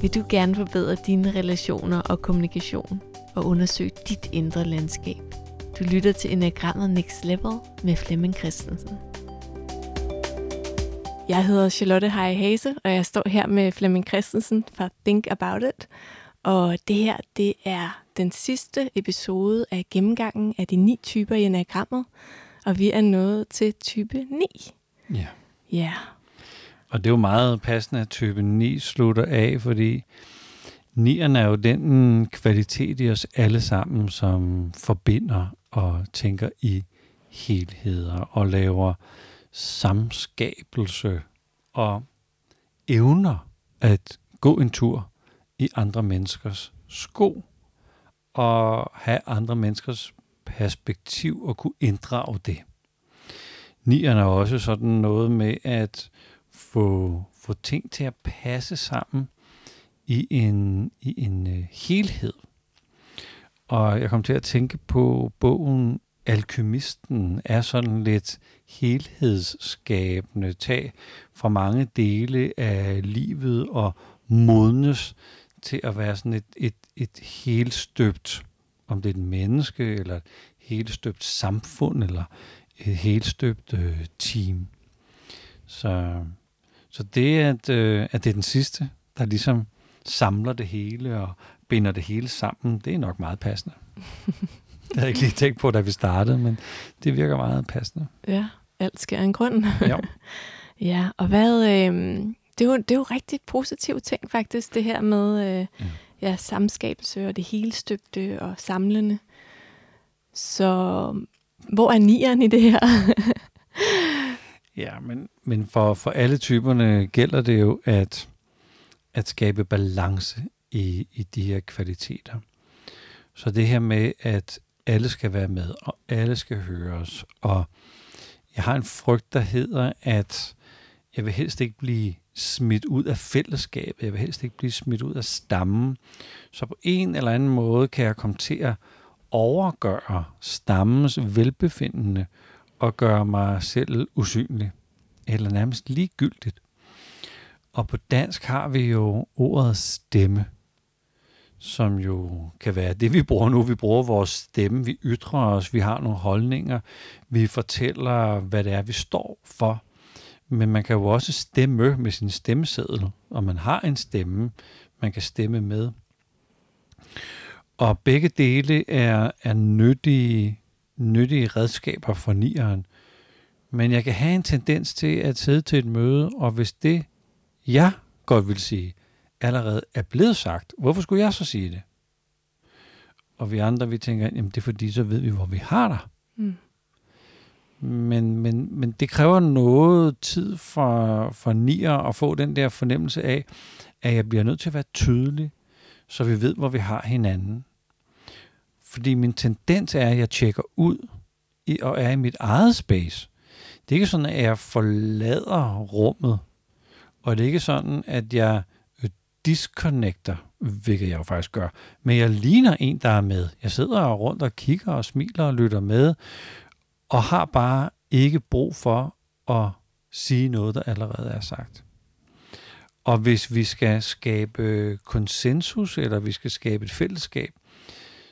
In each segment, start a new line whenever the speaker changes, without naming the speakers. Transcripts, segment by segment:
Vil du gerne forbedre dine relationer og kommunikation og undersøge dit indre landskab? Du lytter til Enagrammet Next Level med Flemming Christensen. Jeg hedder Charlotte Heie Hase, og jeg står her med Flemming Christensen fra Think About It. Og det her, det er den sidste episode af gennemgangen af de ni typer i enagrammet, og vi er nået til type 9.
Ja.
Ja.
Og det er jo meget passende, at type 9 slutter af, fordi 9'eren er jo den mm, kvalitet i os alle sammen, som forbinder og tænker i helheder og laver samskabelse og evner at gå en tur i andre menneskers sko og have andre menneskers perspektiv og kunne inddrage det. Nierne er også sådan noget med at få, få ting til at passe sammen i en, i en øh, helhed. Og jeg kom til at tænke på bogen Alkymisten er sådan lidt helhedsskabende tag fra mange dele af livet og modnes til at være sådan et, et, et helstøbt, om det er et menneske, eller et helstøbt samfund, eller et helstøbt øh, team. Så, så det, at, øh, at det er den sidste, der ligesom samler det hele og binder det hele sammen, det er nok meget passende. det havde jeg ikke lige tænkt på, da vi startede, men det virker meget passende.
Ja, alt sker en grund.
Ja.
ja, og hvad... Øh, det, er jo, det er jo rigtig positive ting faktisk, det her med øh, ja. Ja, samskabelse og det helstøbte og samlende. Så hvor er nieren i det her?
ja, men, men for, for alle typerne gælder det jo at, at skabe balance i, i de her kvaliteter. Så det her med, at alle skal være med, og alle skal høres. Og jeg har en frygt, der hedder, at jeg vil helst ikke blive smidt ud af fællesskabet. Jeg vil helst ikke blive smidt ud af stammen. Så på en eller anden måde kan jeg komme til at overgøre stammens velbefindende og gøre mig selv usynlig. Eller nærmest ligegyldigt. Og på dansk har vi jo ordet stemme, som jo kan være det, vi bruger nu. Vi bruger vores stemme, vi ytrer os, vi har nogle holdninger, vi fortæller, hvad det er, vi står for. Men man kan jo også stemme med sin stemmeseddel, og man har en stemme, man kan stemme med. Og begge dele er, er nyttige, nyttige redskaber for nieren. Men jeg kan have en tendens til at sidde til et møde, og hvis det, jeg godt vil sige, allerede er blevet sagt, hvorfor skulle jeg så sige det? Og vi andre, vi tænker, jamen det er fordi, så ved vi, hvor vi har dig. Mm. Men, men, men det kræver noget tid for, for nier at få den der fornemmelse af, at jeg bliver nødt til at være tydelig, så vi ved, hvor vi har hinanden. Fordi min tendens er, at jeg tjekker ud i, og er i mit eget space. Det er ikke sådan, at jeg forlader rummet, og det er ikke sådan, at jeg øh, disconnecter, hvilket jeg jo faktisk gør, men jeg ligner en, der er med. Jeg sidder rundt og kigger og smiler og lytter med, og har bare ikke brug for at sige noget, der allerede er sagt. Og hvis vi skal skabe øh, konsensus, eller vi skal skabe et fællesskab,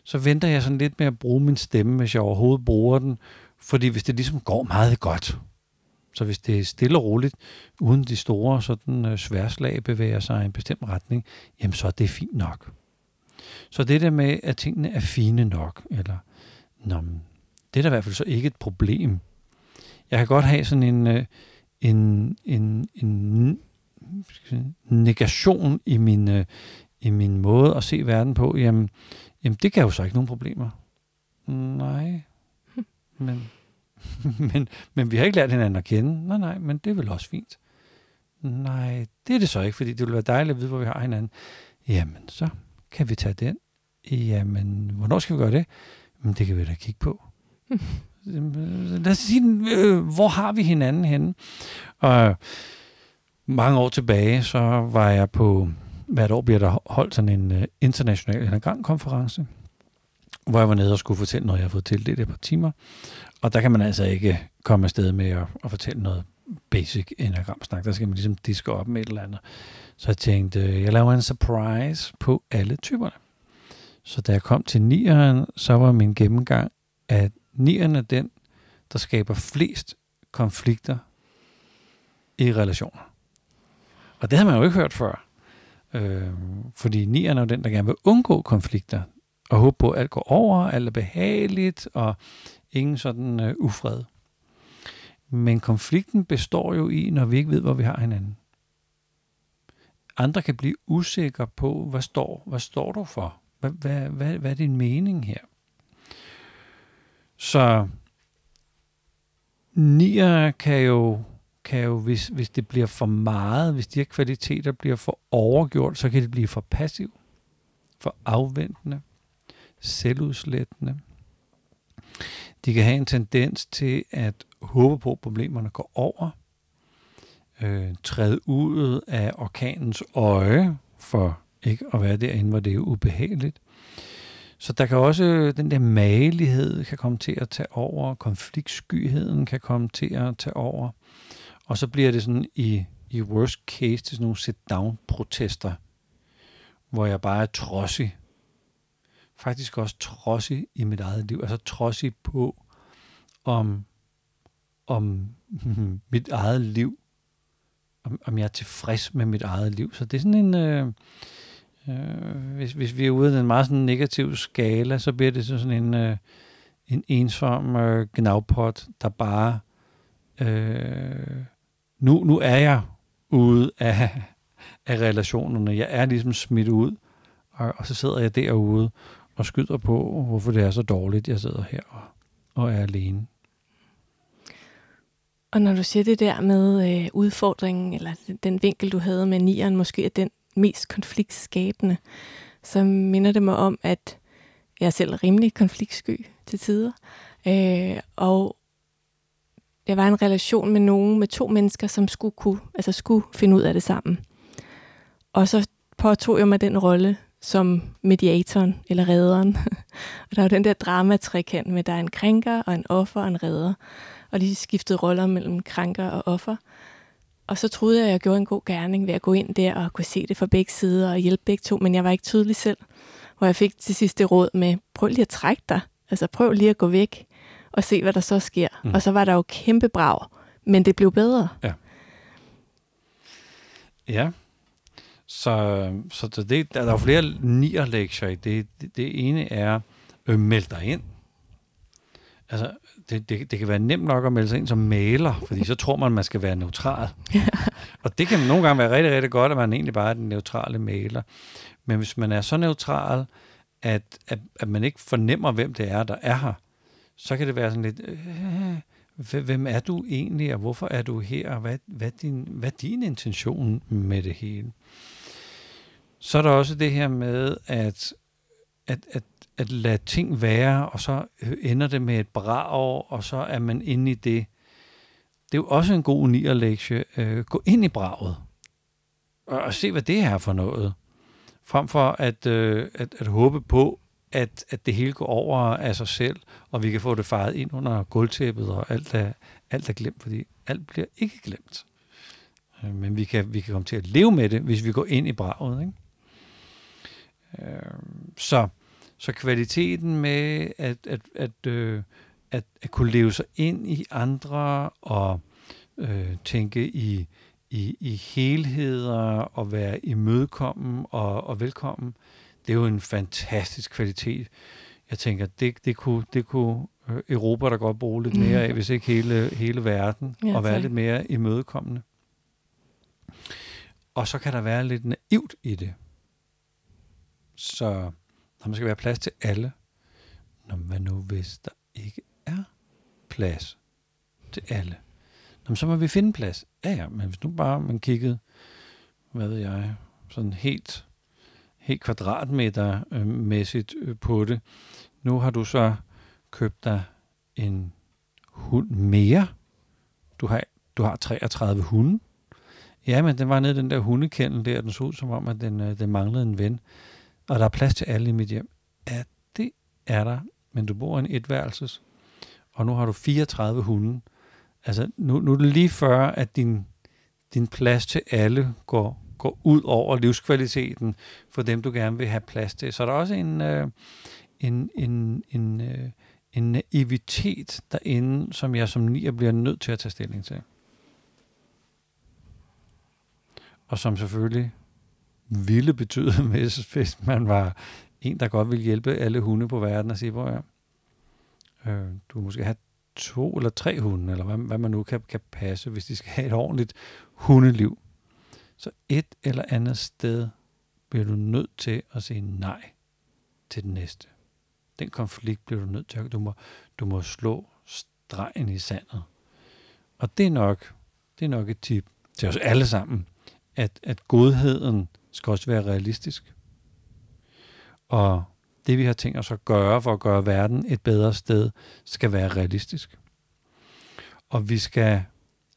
så venter jeg sådan lidt med at bruge min stemme, hvis jeg overhovedet bruger den. Fordi hvis det ligesom går meget godt, så hvis det er stille og roligt, uden de store sådan, øh, sværslag bevæger sig i en bestemt retning, jamen så er det fint nok. Så det der med, at tingene er fine nok, eller Nå, det er da i hvert fald så ikke et problem. Jeg kan godt have sådan en, øh, en, en, en negation i min, øh, i min måde at se verden på. Jamen, jamen, det kan jo så ikke nogen problemer. Nej, men, men, men vi har ikke lært hinanden at kende. Nej, nej, men det er vel også fint. Nej, det er det så ikke, fordi det vil være dejligt at vide, hvor vi har hinanden. Jamen, så kan vi tage den. Jamen, hvornår skal vi gøre det? Men det kan vi da kigge på. Lad os sige, øh, hvor har vi hinanden henne? Og mange år tilbage, så var jeg på, hvert år bliver der holdt sådan en uh, international enagramkonference, hvor jeg var nede og skulle fortælle noget, jeg har fået tildelt et par timer. Og der kan man altså ikke komme afsted med at, at fortælle noget basic enagramsnak. Der skal man ligesom diske op med et eller andet. Så jeg tænkte, øh, jeg laver en surprise på alle typerne. Så da jeg kom til nieren, så var min gennemgang, at nieren er den, der skaber flest konflikter i relationer. Og det har man jo ikke hørt før. Øh, fordi nieren er jo den, der gerne vil undgå konflikter, og håbe på, at alt går over, alt er behageligt, og ingen sådan øh, ufred. Men konflikten består jo i, når vi ikke ved, hvor vi har hinanden. Andre kan blive usikre på, hvad står, hvad står du for? Hvad, hvad, hvad, hvad er din mening her? Så nier kan jo, kan jo hvis, hvis det bliver for meget, hvis de her kvaliteter bliver for overgjort, så kan det blive for passiv, for afventende, selvudslættende. De kan have en tendens til at håbe på, at problemerne går over, øh, træde ud af orkanens øje, for ikke at være derinde, hvor det er ubehageligt. Så der kan også, den der magelighed kan komme til at tage over, konfliktskyheden kan komme til at tage over, og så bliver det sådan i, i worst case til sådan nogle sit-down-protester, hvor jeg bare er trodsig. Faktisk også trodsig i mit eget liv, altså trodsig på, om, om mit eget liv, om, om jeg er tilfreds med mit eget liv. Så det er sådan en, øh, Øh, hvis, hvis vi er ude af en meget sådan negativ skala, så bliver det sådan en, øh, en ensom øh, gnavpot, der bare... Øh, nu, nu er jeg ude af, af relationerne. Jeg er ligesom smidt ud, og, og så sidder jeg derude og skyder på, hvorfor det er så dårligt, jeg sidder her og, og er alene.
Og når du siger det der med øh, udfordringen, eller den vinkel, du havde med nieren, måske er den mest konfliktskabende, så minder det mig om, at jeg er selv rimelig konfliktsky til tider. Øh, og jeg var i en relation med nogen, med to mennesker, som skulle, kunne, altså skulle finde ud af det sammen. Og så påtog jeg mig den rolle som mediatoren eller redderen. og der er jo den der dramatrikant med, der er en krænker og en offer og en redder. Og de skiftede roller mellem krænker og offer. Og så troede jeg, at jeg gjorde en god gerning ved at gå ind der og kunne se det fra begge sider og hjælpe begge to, men jeg var ikke tydelig selv. Hvor jeg fik til sidste råd med, prøv lige at trække dig. Altså prøv lige at gå væk og se, hvad der så sker. Mm. Og så var der jo kæmpe brag, men det blev bedre.
Ja. Ja. Så, så det, der er jo flere nier lektier i det. det. Det ene er, øh, meld dig ind. Altså, det, det, det kan være nemt nok at melde sig ind som maler, fordi så tror man, man skal være neutral. og det kan nogle gange være rigtig, rigtig godt, at man egentlig bare er den neutrale maler. Men hvis man er så neutral, at, at, at man ikke fornemmer, hvem det er, der er her, så kan det være sådan lidt, øh, hvem er du egentlig, og hvorfor er du her, og hvad, hvad, din, hvad er din intention med det hele? Så er der også det her med, at, at, at at lade ting være, og så ender det med et brag, og så er man inde i det. Det er jo også en god lektie. Øh, gå ind i braget, og, og se, hvad det er for noget. Frem for at, øh, at, at håbe på, at, at det hele går over af sig selv, og vi kan få det faret ind under gulvtæppet, og alt er, alt er glemt, fordi alt bliver ikke glemt. Øh, men vi kan, vi kan komme til at leve med det, hvis vi går ind i braget. Ikke? Øh, så så kvaliteten med at, at, at, øh, at, at kunne leve sig ind i andre og øh, tænke i, i, i helheder og være imødekommen og, og velkommen, det er jo en fantastisk kvalitet. Jeg tænker, det, det kunne, det kunne øh, Europa der godt bruge lidt mere af, hvis ikke hele, hele verden, ja, og være lidt mere imødekommende. Og så kan der være lidt naivt i det. Så der skal være plads til alle. Nå, hvad nu hvis der ikke er plads til alle? Nå, så må vi finde plads. Ja, ja, men hvis nu bare man kiggede, hvad ved jeg, sådan helt, helt kvadratmeter-mæssigt øh, øh, på det. Nu har du så købt dig en hund mere. Du har, du har 33 hunde. Ja, men den var nede i den der hundekendel der, den så ud som om, at den, øh, den manglede en ven og der er plads til alle i mit hjem. Ja, det er der, men du bor i en etværelses, og nu har du 34 hunde. altså nu, nu er det lige før, at din, din plads til alle går, går ud over livskvaliteten for dem, du gerne vil have plads til. Så er der også en, øh, en, en, en, øh, en naivitet derinde, som jeg som nier bliver nødt til at tage stilling til. Og som selvfølgelig ville betyde, hvis, hvis man var en, der godt ville hjælpe alle hunde på verden og sige, hvor jeg, øh, du måske have to eller tre hunde, eller hvad, hvad man nu kan, kan passe, hvis de skal have et ordentligt hundeliv. Så et eller andet sted bliver du nødt til at sige nej til den næste. Den konflikt bliver du nødt til at, du må, du må slå stregen i sandet. Og det er nok, det er nok et tip til os alle sammen, at, at godheden skal også være realistisk. Og det vi har tænkt os at gøre for at gøre verden et bedre sted, skal være realistisk. Og vi skal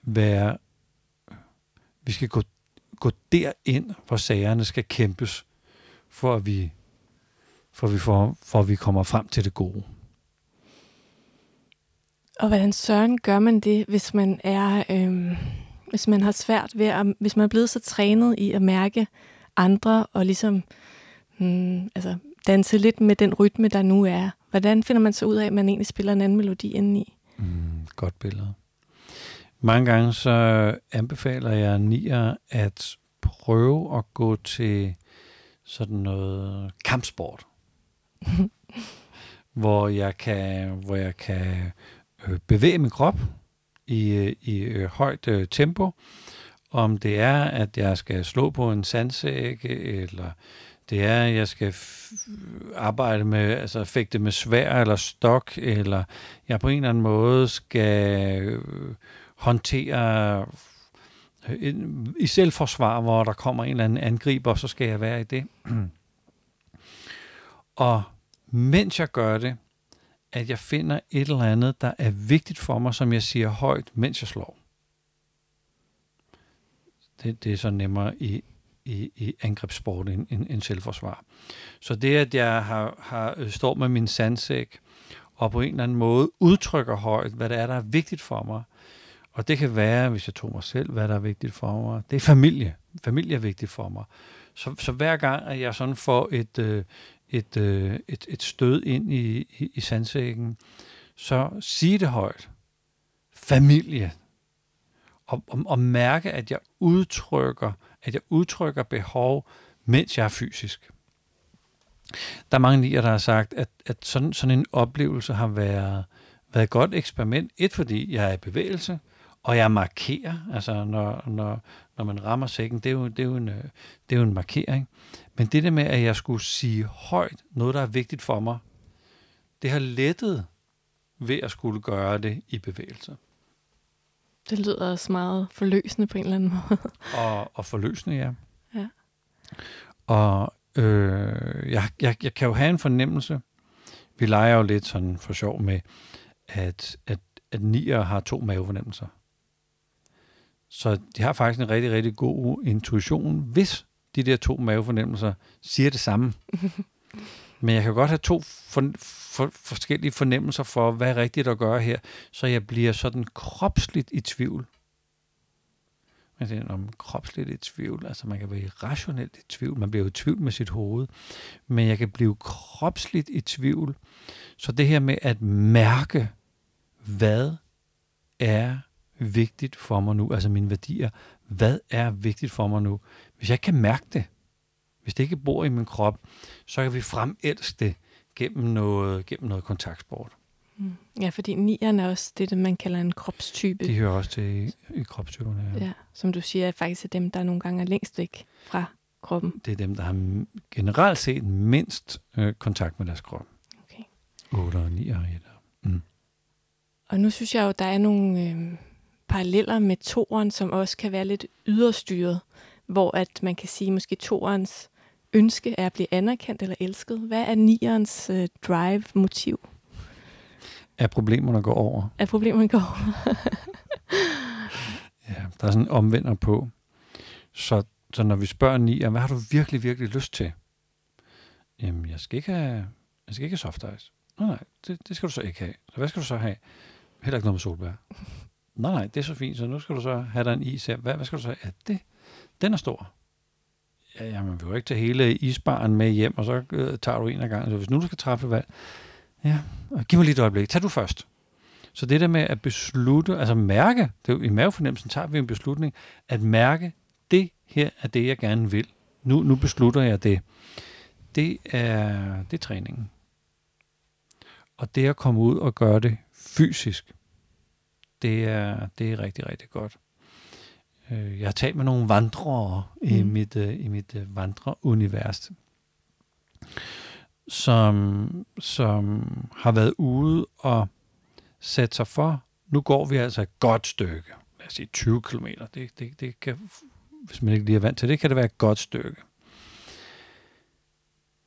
være, vi skal gå, gå derind, hvor sagerne skal kæmpes, for at vi, for at vi, får, for at vi kommer frem til det gode.
Og hvordan søren gør man det, hvis man er, øhm, hvis man har svært ved at, hvis man er blevet så trænet i at mærke andre og ligesom hmm, altså danse lidt med den rytme, der nu er. Hvordan finder man så ud af, at man egentlig spiller en anden melodi indeni?
Mm, godt billede. Mange gange så anbefaler jeg nier at prøve at gå til sådan noget kampsport. hvor jeg kan, hvor jeg kan øh, bevæge min krop i, øh, i øh, højt tempo. Om det er, at jeg skal slå på en sandsække, eller det er, at jeg skal arbejde med, altså fægte med svær eller stok, eller jeg på en eller anden måde skal håndtere øh, i selvforsvar, hvor der kommer en eller anden angriber, så skal jeg være i det. og mens jeg gør det, at jeg finder et eller andet, der er vigtigt for mig, som jeg siger højt, mens jeg slår. Det, det er så nemmere i, i, i angrebssport end, end, end selvforsvar. Så det, at jeg har, har øh, står med min sandsæk, og på en eller anden måde udtrykker højt, hvad det er, der er vigtigt for mig. Og det kan være, hvis jeg tog mig selv, hvad der er vigtigt for mig. Det er familie. Familie er vigtigt for mig. Så, så hver gang, at jeg sådan får et, øh, et, øh, et, et stød ind i, i, i sandsækken, så sig det højt. Familie. Og, og, og mærke, at jeg udtrykker at jeg udtrykker behov, mens jeg er fysisk. Der er mange nier, der har sagt, at, at sådan, sådan en oplevelse har været, været et godt eksperiment. Et, fordi jeg er i bevægelse, og jeg markerer. Altså, når, når, når man rammer sækken, det er, jo, det, er jo en, det er jo en markering. Men det der med, at jeg skulle sige højt noget, der er vigtigt for mig, det har lettet ved at skulle gøre det i bevægelse.
Det lyder også meget forløsende på en eller anden måde.
og, og forløsende, ja.
Ja.
Og øh, jeg, jeg, jeg kan jo have en fornemmelse. Vi leger jo lidt sådan for sjov med, at, at, at nier har to mavefornemmelser. Så de har faktisk en rigtig, rigtig god intuition, hvis de der to mavefornemmelser siger det samme. Men jeg kan godt have to for, for, forskellige fornemmelser for, hvad er rigtigt at gøre her, så jeg bliver sådan kropsligt i tvivl. Man siger, om kropsligt i tvivl, altså man kan blive rationelt i tvivl, man bliver jo i tvivl med sit hoved, men jeg kan blive kropsligt i tvivl. Så det her med at mærke, hvad er vigtigt for mig nu, altså mine værdier, hvad er vigtigt for mig nu? Hvis jeg ikke kan mærke det, hvis det ikke bor i min krop, så kan vi fremelske det gennem noget, gennem noget kontaktsport.
Mm. Ja, fordi nierne er også det, man kalder en kropstype.
De hører også til i, i kropstyperne.
Ja. ja, som du siger, er faktisk er dem, der nogle gange er længst væk fra kroppen.
Det er dem, der har generelt set mindst øh, kontakt med deres krop.
Okay.
8 og 9 og 1. Mm.
Og nu synes jeg jo, der er nogle øh, paralleller med toren, som også kan være lidt yderstyret, hvor at man kan sige, måske torens ønske er at blive anerkendt eller elsket? Hvad er nierens uh, drive, motiv?
Er problemerne går over?
Er problemerne går over?
ja, der er sådan en omvender på. Så, så når vi spørger nier, hvad har du virkelig, virkelig lyst til? Jamen, jeg skal ikke have, jeg skal ikke have soft ice. Nej, nej, det, det skal du så ikke have. Så hvad skal du så have? Heller ikke noget med solbær. Nej, nej, det er så fint, så nu skal du så have dig en is her. Hvad, hvad skal du så? Ja, det, den er stor. Ja, ja, man vil jo ikke tage hele isbaren med hjem, og så øh, tager du en af gangen. Så hvis nu du skal træffe valg, ja, giv mig lige et øjeblik. Tag du først. Så det der med at beslutte, altså mærke, det er jo, i mavefornemmelsen tager vi en beslutning, at mærke, det her er det, jeg gerne vil. Nu, nu beslutter jeg det. Det er, det er træningen. Og det at komme ud og gøre det fysisk, det er, det er rigtig, rigtig godt. Øh, jeg har talt med nogle vandrere mm. i mit, i mit uh, vandreunivers, som, som har været ude og sat sig for, nu går vi altså et godt stykke, lad os sige 20 km, det, det, det kan, hvis man ikke lige er vant til det, kan det være et godt stykke.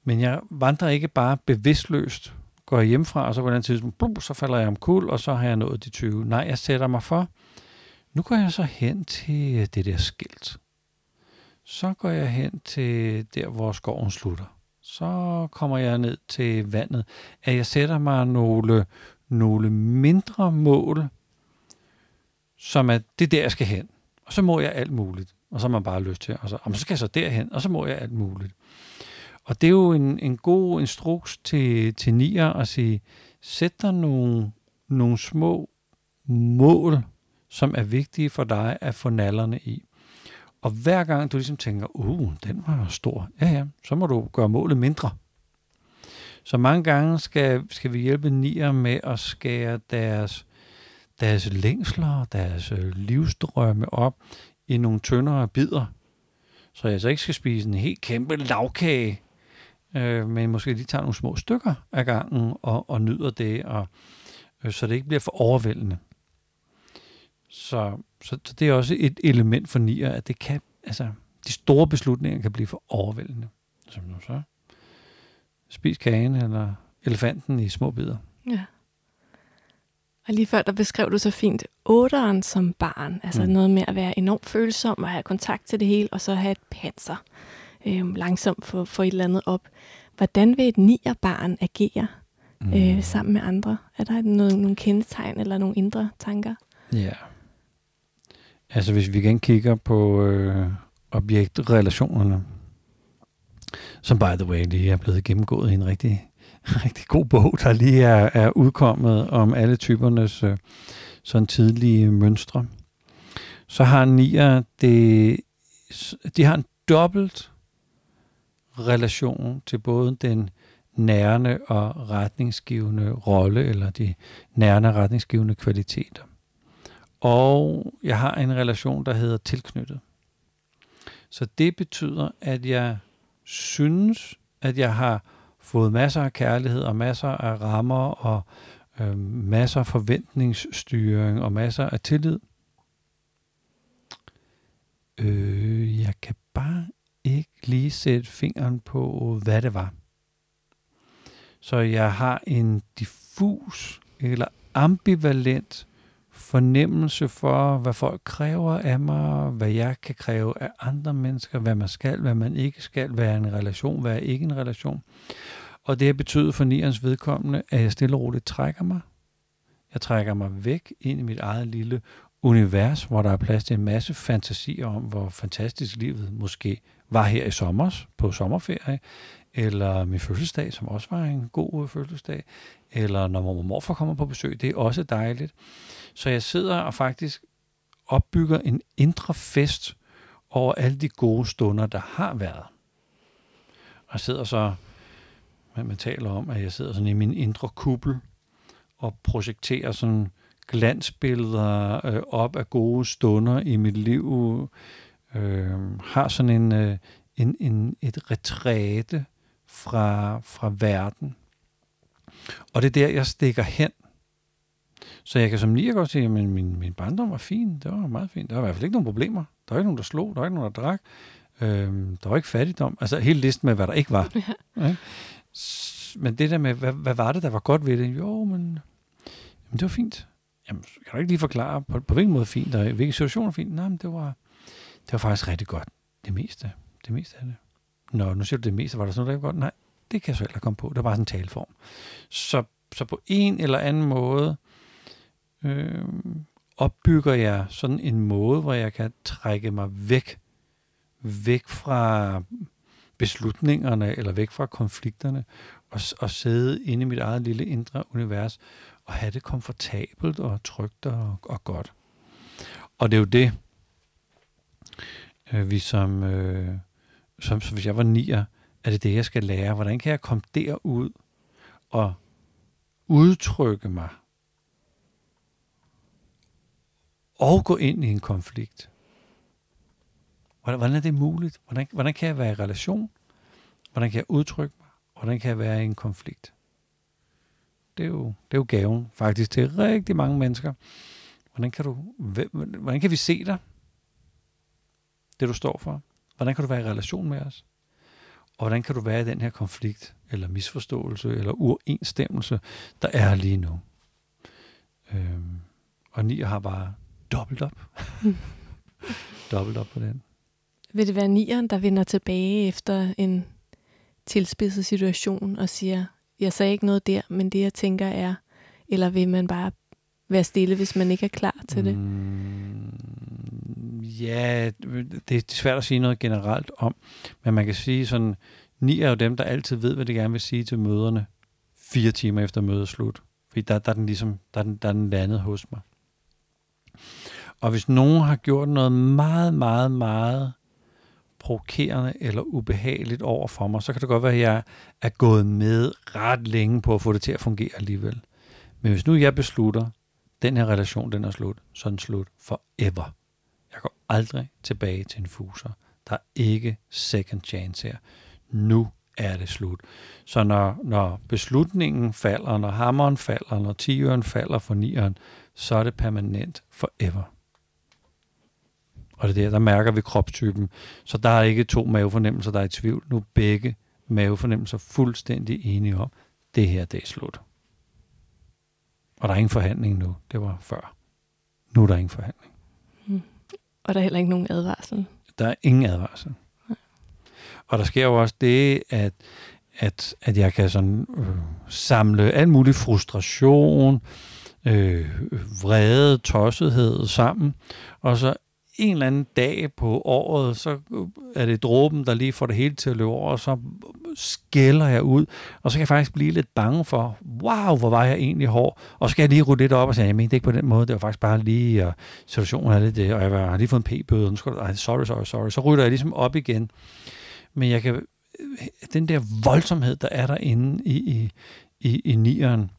Men jeg vandrer ikke bare bevidstløst, går jeg hjemmefra, og så på den tidspunkt, blum, så falder jeg omkuld, og så har jeg nået de 20. Nej, jeg sætter mig for, nu går jeg så hen til det der skilt. Så går jeg hen til der, hvor skoven slutter. Så kommer jeg ned til vandet. At jeg sætter mig nogle, nogle mindre mål, som er det der, jeg skal hen. Og så må jeg alt muligt. Og så har man bare lyst til. Og så, og så skal jeg så derhen, og så må jeg alt muligt. Og det er jo en, en god instruks til, til nier at sige, sæt dig nogle, nogle små mål, som er vigtige for dig at få nallerne i. Og hver gang du ligesom tænker, uh, den var stor, ja ja, så må du gøre målet mindre. Så mange gange skal, skal vi hjælpe nier med at skære deres, deres længsler, deres øh, livsdrømme op i nogle tyndere bidder. Så jeg så ikke skal spise en helt kæmpe lavkage, øh, men måske lige tager nogle små stykker af gangen og, og nyder det, og, øh, så det ikke bliver for overvældende. Så, så, så det er også et element for nier, at det kan, altså, de store beslutninger kan blive for overvældende. Som nu så. Spis kagen eller elefanten i små bidder.
Ja. Og lige før, der beskrev du så fint otteren som barn. Altså mm. noget med at være enormt følsom og have kontakt til det hele, og så have et panser. Øh, langsomt få, få et eller andet op. Hvordan vil et nier barn agere mm. øh, sammen med andre? Er der noget, nogle kendetegn eller nogle indre tanker?
Ja. Altså hvis vi igen kigger på øh, objektrelationerne, som by the way lige er blevet gennemgået i en rigtig, rigtig god bog, der lige er, er udkommet om alle typernes øh, sådan tidlige mønstre, så har nier det, de har en dobbelt relation til både den nærende og retningsgivende rolle, eller de nærende og retningsgivende kvaliteter og jeg har en relation, der hedder tilknyttet. Så det betyder, at jeg synes, at jeg har fået masser af kærlighed og masser af rammer og øh, masser af forventningsstyring og masser af tillid. Øh, jeg kan bare ikke lige sætte fingeren på, hvad det var. Så jeg har en diffus eller ambivalent fornemmelse for, hvad folk kræver af mig, hvad jeg kan kræve af andre mennesker, hvad man skal, hvad man ikke skal, hvad er en relation, hvad er ikke en relation. Og det har betydet for nierens vedkommende, at jeg stille og roligt trækker mig. Jeg trækker mig væk ind i mit eget lille univers, hvor der er plads til en masse fantasier om, hvor fantastisk livet måske var her i sommer på sommerferie, eller min fødselsdag, som også var en god øh, fødselsdag, eller når mor og morfar kommer på besøg, det er også dejligt. Så jeg sidder og faktisk opbygger en indre fest over alle de gode stunder, der har været. Og sidder så, man, man taler om, at jeg sidder sådan i min indre kuppel og projekterer sådan glansbilleder øh, op af gode stunder i mit liv. Øh, har sådan en, øh, en, en, et retræte fra, fra verden. Og det er der, jeg stikker hen så jeg kan som lige godt sige, at min, min, min barndom var fin. Det var meget fint. Der var i hvert fald ikke nogen problemer. Der var ikke nogen, der slog. Der var ikke nogen, der drak. Øhm, der var ikke fattigdom. Altså hele listen med, hvad der ikke var. Ja. Ja. Men det der med, hvad, hvad var det, der var godt ved det? Jo, men, jamen, det var fint. Jamen, kan du ikke lige forklare, på, på hvilken måde fint, og hvilke situationer fint? Nej, men det var, det var faktisk rigtig godt. Det meste. Det meste af det. Nå, nu siger du det meste. Var der sådan noget, der var godt? Nej, det kan jeg så heller komme på. Det var bare sådan en taleform. Så, så på en eller anden måde, øh, opbygger jeg sådan en måde, hvor jeg kan trække mig væk, væk fra beslutningerne, eller væk fra konflikterne, og, og sidde inde i mit eget lille indre univers, og have det komfortabelt og trygt og, og godt. Og det er jo det, øh, vi som, øh, som, som hvis jeg var nier, er det det, jeg skal lære. Hvordan kan jeg komme derud og udtrykke mig og gå ind i en konflikt? Hvordan er det muligt? Hvordan, hvordan kan jeg være i relation? Hvordan kan jeg udtrykke mig? Hvordan kan jeg være i en konflikt? Det er jo, det er jo gaven faktisk til rigtig mange mennesker. Hvordan kan, du, hvordan kan vi se dig? Det du står for. Hvordan kan du være i relation med os? Og hvordan kan du være i den her konflikt, eller misforståelse, eller uenstemmelse, der er lige nu? Øhm, og Nier har bare dobbelt op. dobbelt op på den.
Vil det være nieren, der vender tilbage efter en tilspidset situation og siger, jeg sagde ikke noget der, men det jeg tænker er, eller vil man bare være stille, hvis man ikke er klar til det? Mm,
ja, det er svært at sige noget generelt om, men man kan sige sådan, ni er jo dem, der altid ved, hvad de gerne vil sige til møderne, fire timer efter mødet slut. Fordi der, der, er den ligesom, der, er den, der er den landet hos mig. Og hvis nogen har gjort noget meget, meget, meget provokerende eller ubehageligt over for mig, så kan det godt være, at jeg er gået med ret længe på at få det til at fungere alligevel. Men hvis nu jeg beslutter, den her relation, den er slut, så er den slut forever. Aldrig tilbage til en fuser. Der er ikke second chance her. Nu er det slut. Så når, når beslutningen falder, når hammeren falder, når tiøren falder for nieren, så er det permanent forever. Og det er der, der mærker vi kropstypen. Så der er ikke to mavefornemmelser, der er i tvivl. Nu er begge mavefornemmelser fuldstændig enige om, det her, det er slut. Og der er ingen forhandling nu. Det var før. Nu er der ingen forhandling.
Mm. Og der er heller ikke nogen advarsel.
Der er ingen advarsel. Nej. Og der sker jo også det, at, at, at jeg kan sådan øh, samle al mulig frustration, øh, vrede, tossethed sammen, og så en eller anden dag på året, så øh, er det dråben, der lige får det hele til at løbe over, og så skælder jeg ud, og så kan jeg faktisk blive lidt bange for, wow, hvor var jeg egentlig hård, og så skal jeg lige rydde lidt op og sige, jeg mente ikke på den måde, det var faktisk bare lige, og situationen er lidt det, og jeg har lige fået en p-bøde, sorry, sorry, sorry, så rydder jeg ligesom op igen. Men jeg kan, den der voldsomhed, der er derinde i, i, i, i nieren,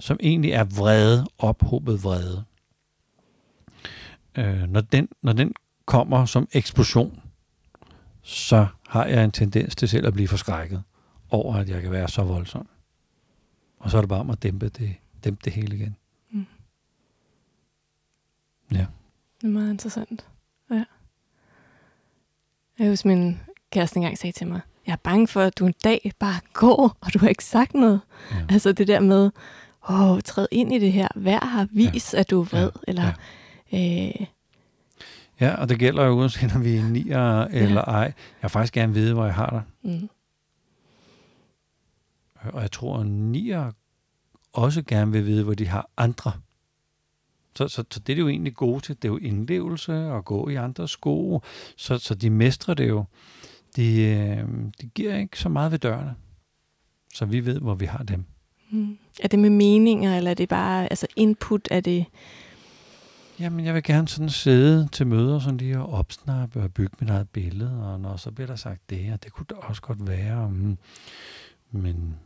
som egentlig er vrede, ophobet vrede, øh, når, den, når den kommer som eksplosion, så har jeg en tendens til selv at blive forskrækket over, at jeg kan være så voldsom. Og så er det bare om at dæmpe det, dæmpe det hele igen. Mm. Ja.
Det er meget interessant. Ja. Jeg husker, min kæreste engang sagde til mig, jeg er bange for, at du en dag bare går, og du har ikke sagt noget. Ja. Altså det der med, åh, træd ind i det her. Hver har vist, ja. at du er vred. Ja. Eller ja Øh,
ja, og det gælder jo uanset om vi er nier eller ja. ej. Jeg vil faktisk gerne vide, hvor jeg har dig. Mm. Og jeg tror, at nier også gerne vil vide, hvor de har andre. Så, så, så det er de jo egentlig gode til. Det er jo indlevelse og gå i andres sko. Så, så de mestrer det jo. De, øh, de giver ikke så meget ved dørene. Så vi ved, hvor vi har dem.
Mm. Er det med meninger, eller er det bare altså input? Er det
Jamen, jeg vil gerne sådan sidde til møder sådan lige og opsnappe og bygge mit eget billede, og når så bliver der sagt det, og det kunne da også godt være. Mm. Men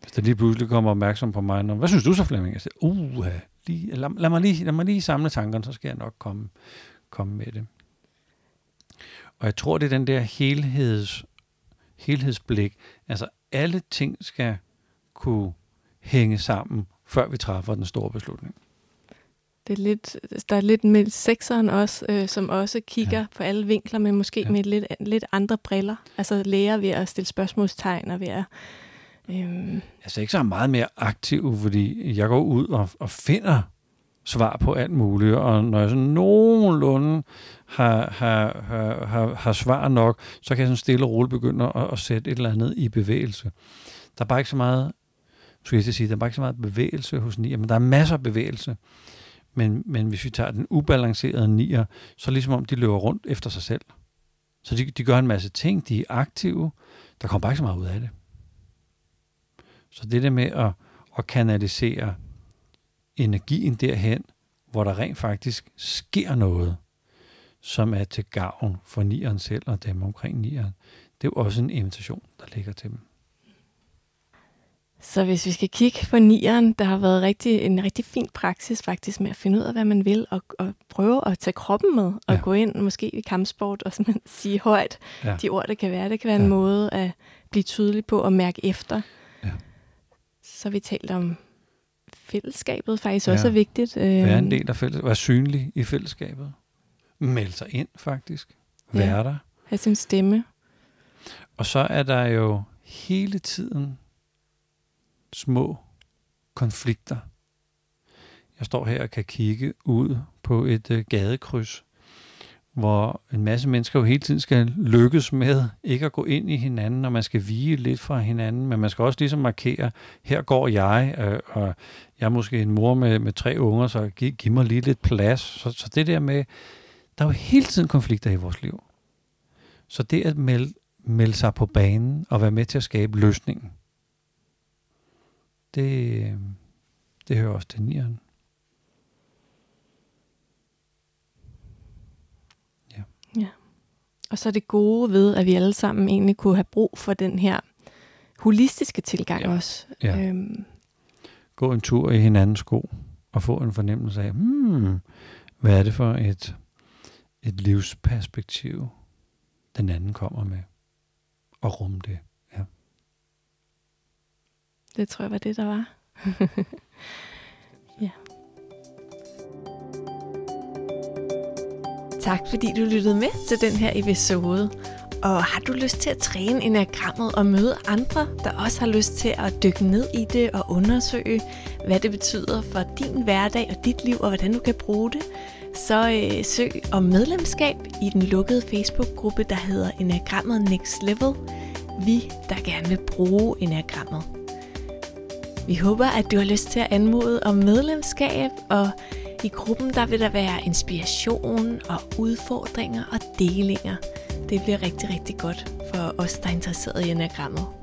hvis der lige pludselig kommer opmærksom på mig, når, hvad synes du så, Flemming? Jeg siger, uh, lige, lad, lad, mig lige, lad mig lige samle tankerne, så skal jeg nok komme, komme med det. Og jeg tror, det er den der helheds, helhedsblik. Altså, alle ting skal kunne hænge sammen, før vi træffer den store beslutning.
Det er lidt, der er lidt med sekseren også, øh, som også kigger ja. på alle vinkler, men måske ja. med lidt, lidt andre briller. Altså lærer ved at stille spørgsmålstegn og ved at...
Øhm. Altså ikke så meget mere aktiv, fordi jeg går ud og, og finder svar på alt muligt, og når jeg sådan nogenlunde har, har, har, har, har svar nok, så kan jeg sådan stille og roligt begynde at, at sætte et eller andet i bevægelse. Der er bare ikke så meget, skulle jeg sige, der er bare ikke så meget bevægelse hos Nia, men der er masser af bevægelse. Men, men hvis vi tager den ubalancerede nier, så er det ligesom om, de løber rundt efter sig selv. Så de, de gør en masse ting, de er aktive, der kommer bare ikke så meget ud af det. Så det der med at, at kanalisere energien derhen, hvor der rent faktisk sker noget, som er til gavn for nieren selv og dem omkring nieren, det er jo også en invitation, der ligger til dem.
Så hvis vi skal kigge på nieren, der har været rigtig, en rigtig fin praksis faktisk med at finde ud af, hvad man vil, og, og prøve at tage kroppen med, og ja. gå ind måske i kampsport og simpelthen sige højt ja. de ord, der kan være. Det kan være ja. en måde at blive tydelig på og mærke efter. Ja. Så vi talt om fællesskabet faktisk ja. også er vigtigt.
Være en øhm, del af fællesskabet. Være synlig i fællesskabet. Melde sig ind faktisk. Være ja. der.
Have sin stemme.
Og så er der jo hele tiden små konflikter. Jeg står her og kan kigge ud på et øh, gadekryds, hvor en masse mennesker jo hele tiden skal lykkes med ikke at gå ind i hinanden, og man skal vige lidt fra hinanden, men man skal også ligesom markere, her går jeg, øh, og jeg er måske en mor med, med tre unger, så giv, giv mig lige lidt plads. Så, så det der med, der er jo hele tiden konflikter i vores liv. Så det at melde, melde sig på banen og være med til at skabe løsningen, det, det hører også til nieren.
Ja. ja. Og så er det gode ved, at vi alle sammen egentlig kunne have brug for den her holistiske tilgang ja. også. Ja. Øhm.
Gå en tur i hinandens sko og få en fornemmelse af, hmm, hvad er det for et, et livsperspektiv, den anden kommer med, og rum det.
Det tror jeg var det, der var. ja. Tak fordi du lyttede med til den her episode. Og har du lyst til at træne enagrammet og møde andre, der også har lyst til at dykke ned i det og undersøge, hvad det betyder for din hverdag og dit liv, og hvordan du kan bruge det, så øh, søg om medlemskab i den lukkede Facebook-gruppe, der hedder Enagrammet Next Level. Vi, der gerne vil bruge enagrammet. Vi håber, at du har lyst til at anmode om medlemskab, og i gruppen der vil der være inspiration og udfordringer og delinger. Det bliver rigtig, rigtig godt for os, der er interesseret i enagrammet.